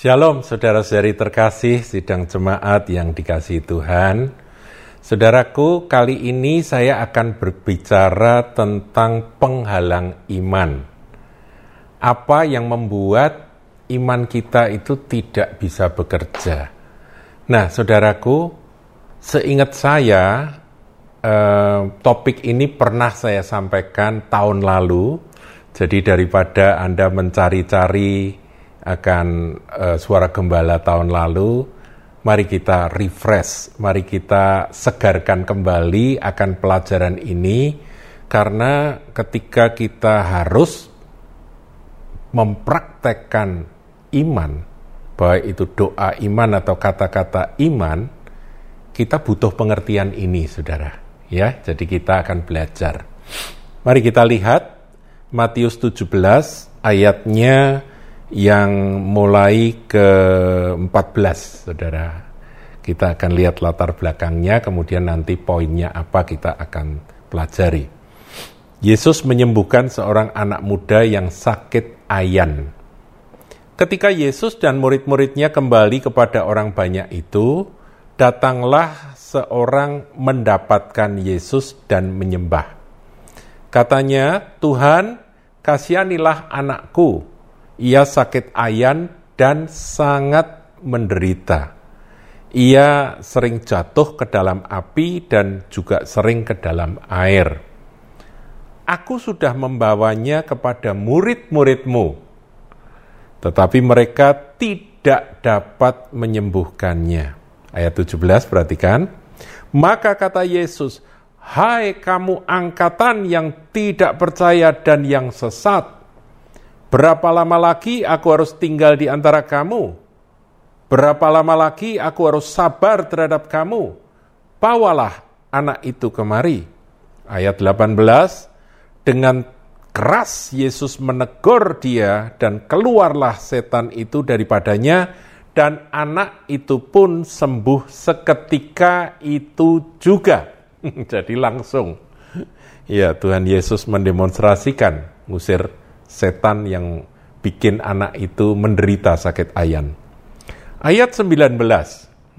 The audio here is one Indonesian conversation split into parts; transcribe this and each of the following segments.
Shalom saudara-saudari terkasih sidang jemaat yang dikasih Tuhan. Saudaraku, kali ini saya akan berbicara tentang penghalang iman. Apa yang membuat iman kita itu tidak bisa bekerja? Nah, saudaraku, seingat saya eh, topik ini pernah saya sampaikan tahun lalu. Jadi daripada Anda mencari-cari akan uh, suara gembala tahun lalu, mari kita refresh, mari kita segarkan kembali akan pelajaran ini karena ketika kita harus mempraktekkan iman, baik itu doa iman atau kata-kata iman, kita butuh pengertian ini, Saudara. Ya, jadi kita akan belajar. Mari kita lihat Matius 17 ayatnya yang mulai ke 14, saudara. Kita akan lihat latar belakangnya, kemudian nanti poinnya apa kita akan pelajari. Yesus menyembuhkan seorang anak muda yang sakit ayan. Ketika Yesus dan murid-muridnya kembali kepada orang banyak itu, datanglah seorang mendapatkan Yesus dan menyembah. Katanya, Tuhan, kasihanilah anakku ia sakit ayan dan sangat menderita. Ia sering jatuh ke dalam api dan juga sering ke dalam air. Aku sudah membawanya kepada murid-muridmu, tetapi mereka tidak dapat menyembuhkannya. Ayat 17, perhatikan. Maka kata Yesus, Hai kamu angkatan yang tidak percaya dan yang sesat, Berapa lama lagi aku harus tinggal di antara kamu? Berapa lama lagi aku harus sabar terhadap kamu? Bawalah anak itu kemari. Ayat 18, dengan keras Yesus menegur dia dan keluarlah setan itu daripadanya dan anak itu pun sembuh seketika itu juga. Jadi langsung. Ya, Tuhan Yesus mendemonstrasikan ngusir setan yang bikin anak itu menderita sakit ayan. Ayat 19.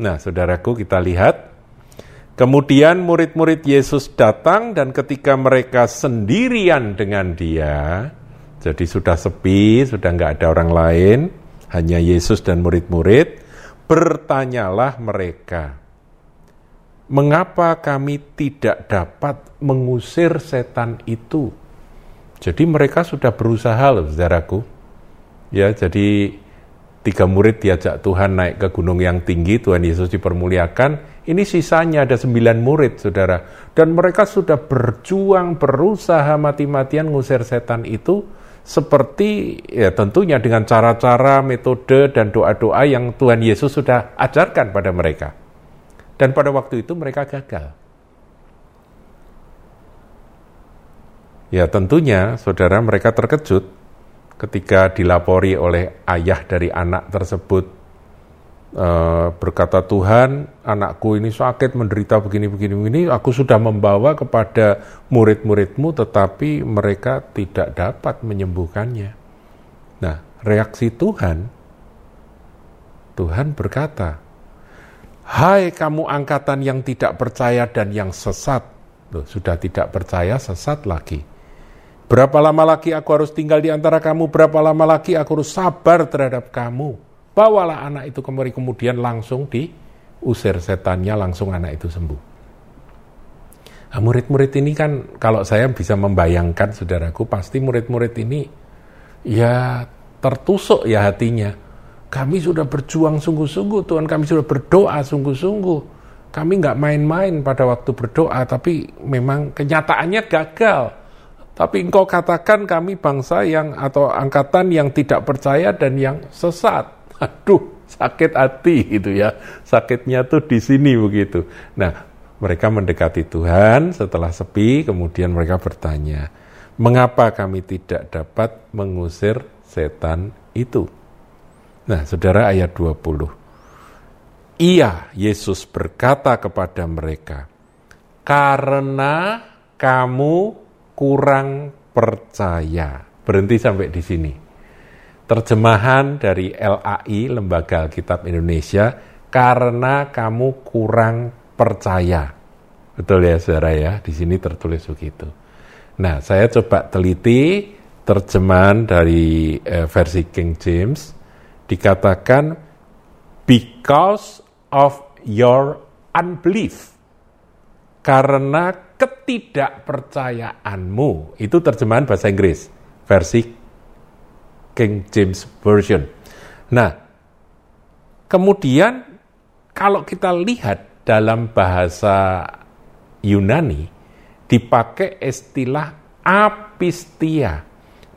Nah, saudaraku kita lihat. Kemudian murid-murid Yesus datang dan ketika mereka sendirian dengan dia, jadi sudah sepi, sudah nggak ada orang lain, hanya Yesus dan murid-murid, bertanyalah mereka, mengapa kami tidak dapat mengusir setan itu? Jadi mereka sudah berusaha loh, saudaraku. Ya, jadi tiga murid diajak Tuhan naik ke gunung yang tinggi, Tuhan Yesus dipermuliakan. Ini sisanya ada sembilan murid, saudara. Dan mereka sudah berjuang, berusaha mati-matian ngusir setan itu seperti ya tentunya dengan cara-cara, metode, dan doa-doa yang Tuhan Yesus sudah ajarkan pada mereka. Dan pada waktu itu mereka gagal. Ya tentunya saudara mereka terkejut ketika dilapori oleh ayah dari anak tersebut. E, berkata Tuhan anakku ini sakit menderita begini begini begini. Aku sudah membawa kepada murid-muridmu tetapi mereka tidak dapat menyembuhkannya. Nah reaksi Tuhan Tuhan berkata Hai kamu angkatan yang tidak percaya dan yang sesat. Loh, sudah tidak percaya sesat lagi Berapa lama lagi aku harus tinggal di antara kamu? Berapa lama lagi aku harus sabar terhadap kamu? Bawalah anak itu kembali kemudian langsung diusir setannya, langsung anak itu sembuh. Nah, murid-murid ini kan kalau saya bisa membayangkan saudaraku, pasti murid-murid ini ya tertusuk ya hatinya. Kami sudah berjuang sungguh-sungguh, Tuhan kami sudah berdoa sungguh-sungguh. Kami nggak main-main pada waktu berdoa, tapi memang kenyataannya gagal tapi engkau katakan kami bangsa yang atau angkatan yang tidak percaya dan yang sesat. Aduh, sakit hati gitu ya. Sakitnya tuh di sini begitu. Nah, mereka mendekati Tuhan setelah sepi, kemudian mereka bertanya, "Mengapa kami tidak dapat mengusir setan itu?" Nah, Saudara ayat 20. Iya, Yesus berkata kepada mereka, "Karena kamu kurang percaya. Berhenti sampai di sini. terjemahan dari LAI, Lembaga Alkitab Indonesia, karena kamu kurang percaya. Betul ya saudara ya, di sini tertulis begitu. Nah, saya coba teliti terjemahan dari eh, versi King James, dikatakan because of your unbelief. Karena ketidakpercayaanmu. Itu terjemahan bahasa Inggris, versi King James Version. Nah, kemudian kalau kita lihat dalam bahasa Yunani dipakai istilah apistia.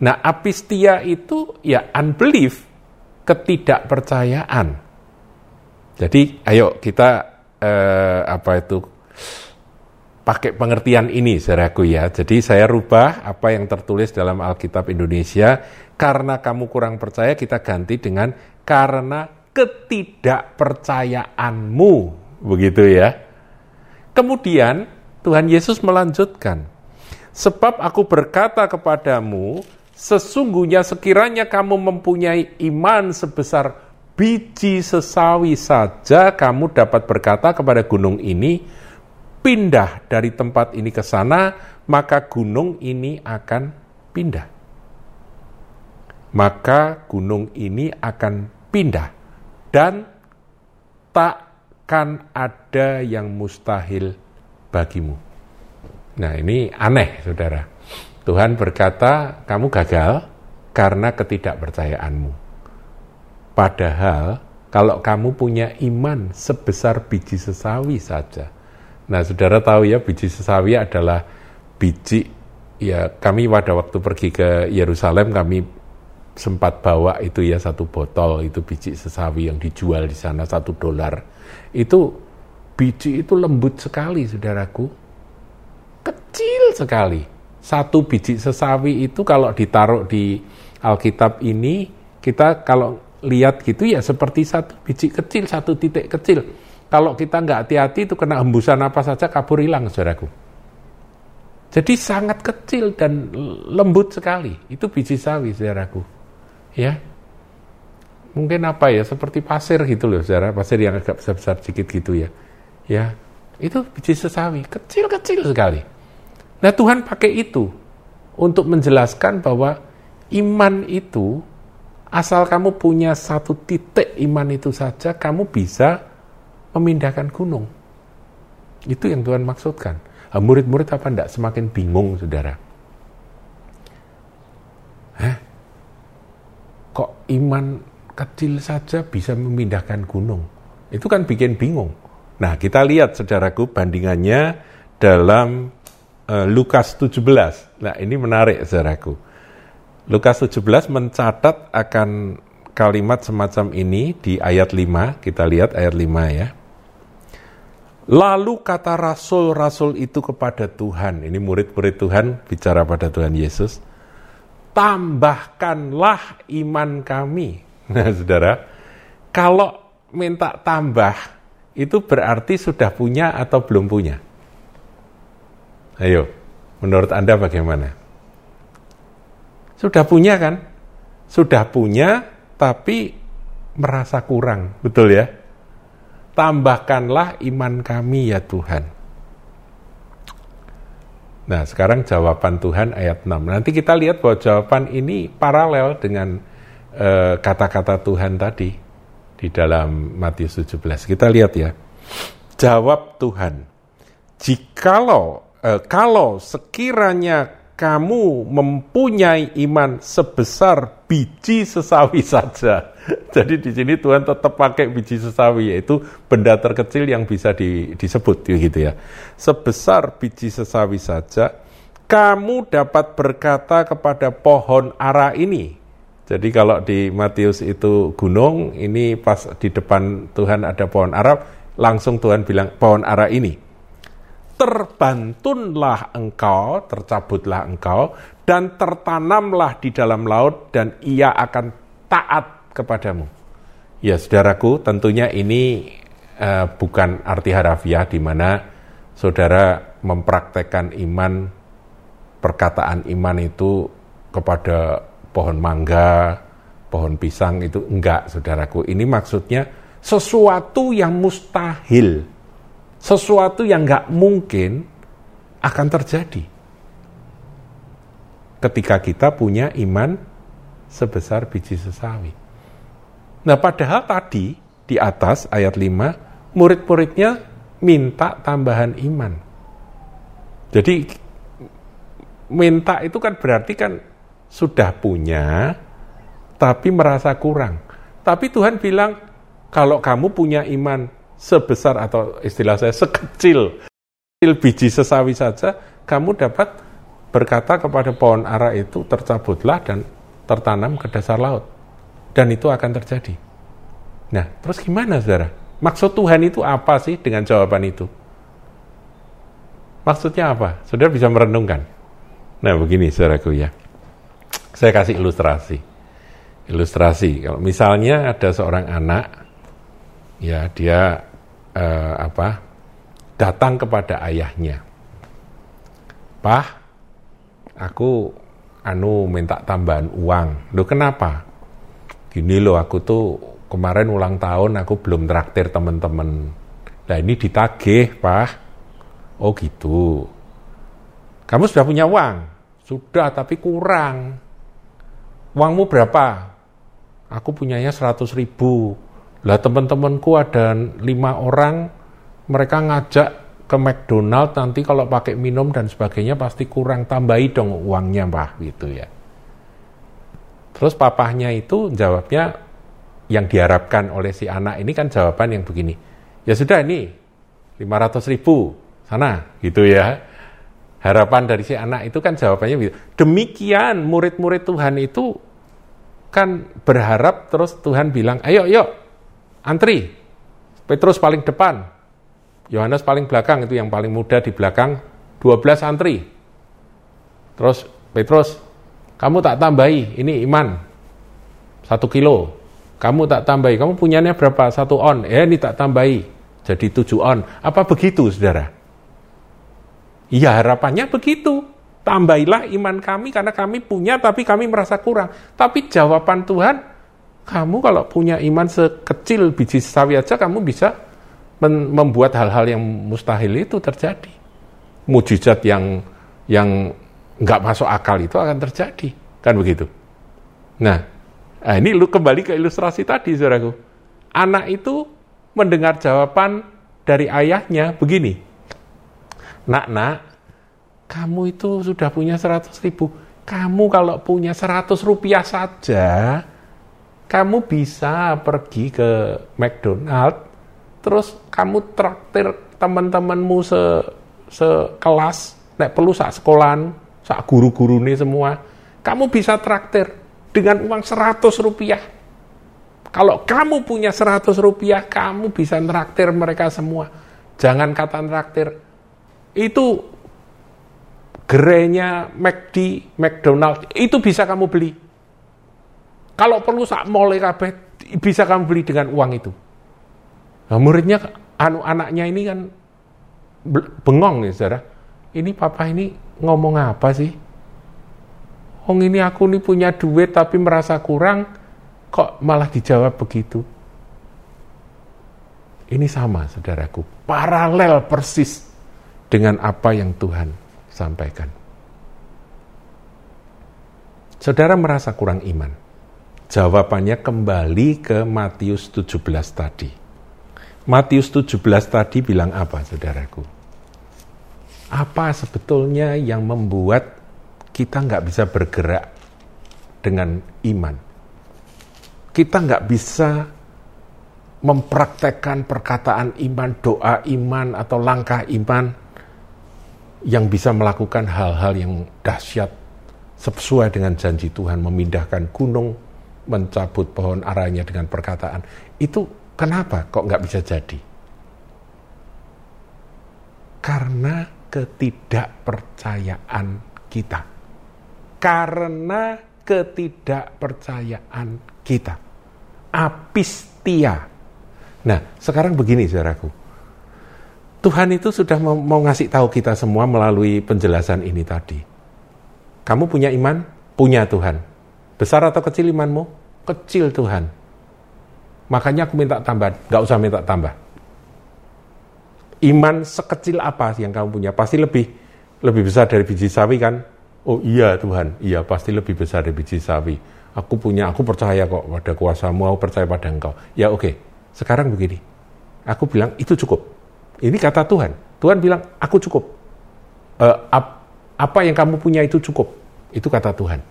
Nah, apistia itu ya unbelief, ketidakpercayaan. Jadi, ayo kita eh, apa itu pakai pengertian ini, saudaraku ya. Jadi saya rubah apa yang tertulis dalam Alkitab Indonesia. Karena kamu kurang percaya kita ganti dengan karena ketidakpercayaanmu. Begitu ya. Kemudian Tuhan Yesus melanjutkan sebab aku berkata kepadamu sesungguhnya sekiranya kamu mempunyai iman sebesar biji sesawi saja kamu dapat berkata kepada gunung ini pindah dari tempat ini ke sana maka gunung ini akan pindah maka gunung ini akan pindah dan takkan ada yang mustahil bagimu. Nah ini aneh saudara. Tuhan berkata kamu gagal karena ketidakpercayaanmu. Padahal kalau kamu punya iman sebesar biji sesawi saja. Nah saudara tahu ya biji sesawi adalah biji ya kami pada waktu pergi ke Yerusalem kami sempat bawa itu ya satu botol itu biji sesawi yang dijual di sana satu dolar. Itu biji itu lembut sekali saudaraku. Kecil sekali. Satu biji sesawi itu kalau ditaruh di Alkitab ini kita kalau lihat gitu ya seperti satu biji kecil satu titik kecil kalau kita nggak hati-hati itu kena hembusan apa saja kabur hilang saudaraku. Jadi sangat kecil dan lembut sekali. Itu biji sawi saudaraku. Ya. Mungkin apa ya seperti pasir gitu loh saudara. Pasir yang agak besar besar sedikit gitu ya. Ya. Itu biji sesawi. Kecil kecil sekali. Nah Tuhan pakai itu untuk menjelaskan bahwa iman itu asal kamu punya satu titik iman itu saja kamu bisa memindahkan gunung itu yang Tuhan maksudkan murid-murid apa enggak semakin bingung saudara Hah? kok iman kecil saja bisa memindahkan gunung. Itu kan bikin bingung. Nah, kita lihat saudaraku bandingannya dalam uh, Lukas 17. Nah, ini menarik saudaraku. Lukas 17 mencatat akan kalimat semacam ini di ayat 5. Kita lihat ayat 5 ya. Lalu kata rasul-rasul itu kepada Tuhan, ini murid-murid Tuhan bicara pada Tuhan Yesus, tambahkanlah iman kami. Nah, saudara, kalau minta tambah, itu berarti sudah punya atau belum punya? Ayo, menurut Anda bagaimana? Sudah punya kan? Sudah punya, tapi merasa kurang, betul ya? Tambahkanlah iman kami ya Tuhan. Nah, sekarang jawaban Tuhan ayat 6. Nanti kita lihat bahwa jawaban ini paralel dengan eh, kata-kata uh, Tuhan tadi di dalam Matius 17. Kita lihat ya. Jawab Tuhan, "Jikalau uh, kalau sekiranya kamu mempunyai iman sebesar biji sesawi saja. Jadi di sini Tuhan tetap pakai biji sesawi yaitu benda terkecil yang bisa di, disebut gitu ya. Sebesar biji sesawi saja kamu dapat berkata kepada pohon ara ini. Jadi kalau di Matius itu gunung, ini pas di depan Tuhan ada pohon ara, langsung Tuhan bilang pohon ara ini terbantunlah engkau, tercabutlah engkau, dan tertanamlah di dalam laut, dan ia akan taat kepadamu. Ya, saudaraku, tentunya ini uh, bukan arti harafiah di mana saudara mempraktekkan iman, perkataan iman itu kepada pohon mangga, pohon pisang itu enggak, saudaraku. Ini maksudnya sesuatu yang mustahil, sesuatu yang enggak mungkin akan terjadi. Ketika kita punya iman sebesar biji sesawi. Nah, padahal tadi di atas ayat 5, murid-muridnya minta tambahan iman. Jadi minta itu kan berarti kan sudah punya, tapi merasa kurang. Tapi Tuhan bilang, kalau kamu punya iman sebesar atau istilah saya sekecil, sekecil biji sesawi saja, kamu dapat berkata kepada pohon ara itu tercabutlah dan tertanam ke dasar laut. Dan itu akan terjadi. Nah, terus gimana saudara? Maksud Tuhan itu apa sih dengan jawaban itu? Maksudnya apa? Saudara bisa merenungkan. Nah, begini saudaraku ya. Saya kasih ilustrasi. Ilustrasi. Kalau misalnya ada seorang anak, ya dia eh, apa? Datang kepada ayahnya. Pah, aku anu minta tambahan uang. Loh kenapa? Gini loh, aku tuh kemarin ulang tahun aku belum traktir teman-teman. Nah ini ditagih, Pak. Oh gitu. Kamu sudah punya uang? Sudah, tapi kurang. Uangmu berapa? Aku punyanya 100 ribu. Lah teman-temanku ada lima orang, mereka ngajak ke McDonald nanti kalau pakai minum dan sebagainya pasti kurang tambahi dong uangnya mbah gitu ya. Terus papahnya itu jawabnya yang diharapkan oleh si anak ini kan jawaban yang begini. Ya sudah ini 500 ribu sana gitu ya. Harapan dari si anak itu kan jawabannya begitu. Demikian murid-murid Tuhan itu kan berharap terus Tuhan bilang, ayo yuk antri. Petrus paling depan, Yohanes paling belakang itu yang paling muda di belakang, 12 antri. Terus Petrus, kamu tak tambahi, ini iman, satu kilo. Kamu tak tambahi, kamu punyanya berapa? Satu on, eh ini tak tambahi, jadi tujuh on. Apa begitu saudara? Iya harapannya begitu tambahilah iman kami karena kami punya tapi kami merasa kurang. Tapi jawaban Tuhan, kamu kalau punya iman sekecil biji sawi aja kamu bisa membuat hal-hal yang mustahil itu terjadi. Mujizat yang yang nggak masuk akal itu akan terjadi, kan begitu. Nah, nah ini lu kembali ke ilustrasi tadi, saudaraku. Anak itu mendengar jawaban dari ayahnya begini, nak nak, kamu itu sudah punya 100 ribu. Kamu kalau punya 100 rupiah saja, kamu bisa pergi ke McDonald, terus kamu traktir teman-temanmu se sekelas, nek perlu sak sekolahan, sak guru-guru ini semua, kamu bisa traktir dengan uang 100 rupiah. Kalau kamu punya 100 rupiah, kamu bisa traktir mereka semua. Jangan kata traktir. Itu gerainya McD, McDonald, itu bisa kamu beli. Kalau perlu sak mulai kabeh bisa kamu beli dengan uang itu. Nah, muridnya anu anaknya ini kan bengong nih saudara. Ini papa ini ngomong apa sih? Oh ini aku nih punya duit tapi merasa kurang, kok malah dijawab begitu? Ini sama saudaraku, paralel persis dengan apa yang Tuhan sampaikan. Saudara merasa kurang iman. Jawabannya kembali ke Matius 17 tadi. Matius 17 tadi bilang apa, saudaraku? Apa sebetulnya yang membuat kita nggak bisa bergerak dengan iman? Kita nggak bisa mempraktekkan perkataan iman, doa iman, atau langkah iman yang bisa melakukan hal-hal yang dahsyat sesuai dengan janji Tuhan memindahkan gunung, mencabut pohon aranya dengan perkataan. Itu kenapa kok nggak bisa jadi? Karena ketidakpercayaan kita. Karena ketidakpercayaan kita. Apistia. Nah, sekarang begini saudaraku Tuhan itu sudah mau, mau ngasih tahu kita semua melalui penjelasan ini tadi. Kamu punya iman? Punya Tuhan. Besar atau kecil imanmu? kecil Tuhan. Makanya aku minta tambahan, nggak usah minta tambah. Iman sekecil apa yang kamu punya? Pasti lebih lebih besar dari biji sawi kan? Oh iya Tuhan, iya pasti lebih besar dari biji sawi. Aku punya, aku percaya kok pada kuasamu, aku percaya pada engkau. Ya oke, okay. sekarang begini. Aku bilang itu cukup. Ini kata Tuhan. Tuhan bilang aku cukup. Uh, ap, apa yang kamu punya itu cukup. Itu kata Tuhan.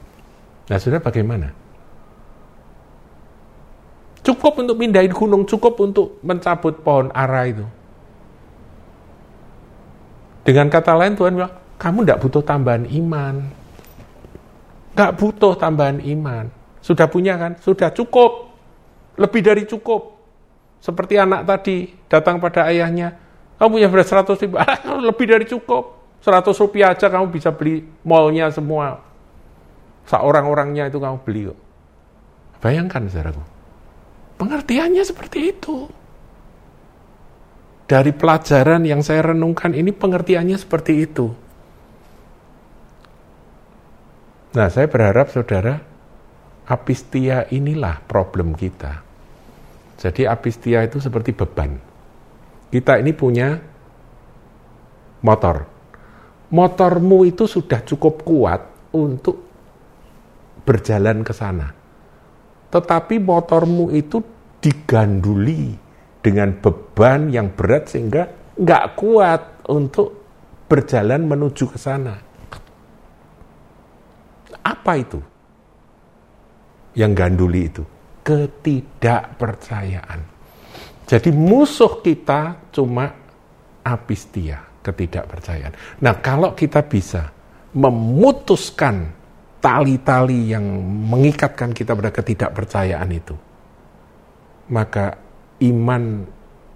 Nah sudah bagaimana? Cukup untuk pindahin gunung, cukup untuk mencabut pohon ara itu. Dengan kata lain Tuhan bilang, kamu tidak butuh tambahan iman. Nggak butuh tambahan iman. Sudah punya kan? Sudah cukup. Lebih dari cukup. Seperti anak tadi datang pada ayahnya, kamu punya beras 100 ribu, lebih dari cukup. 100 rupiah aja kamu bisa beli mallnya semua. Seorang-orangnya itu kamu beli kok. Bayangkan saudaraku. Pengertiannya seperti itu. Dari pelajaran yang saya renungkan ini pengertiannya seperti itu. Nah, saya berharap saudara, apistia inilah problem kita. Jadi apistia itu seperti beban. Kita ini punya motor. Motormu itu sudah cukup kuat untuk berjalan ke sana tetapi motormu itu diganduli dengan beban yang berat sehingga nggak kuat untuk berjalan menuju ke sana. Apa itu? Yang ganduli itu ketidakpercayaan. Jadi musuh kita cuma apistia, ketidakpercayaan. Nah, kalau kita bisa memutuskan tali-tali yang mengikatkan kita pada ketidakpercayaan itu, maka iman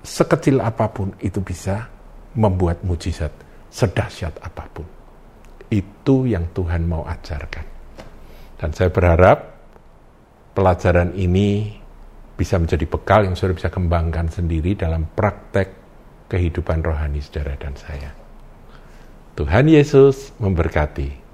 sekecil apa pun itu bisa membuat mujizat sedahsyat apa pun. Itu yang Tuhan mau ajarkan. Dan saya berharap pelajaran ini bisa menjadi bekal yang sudah bisa kembangkan sendiri dalam praktek kehidupan rohani saudara dan saya. Tuhan Yesus memberkati.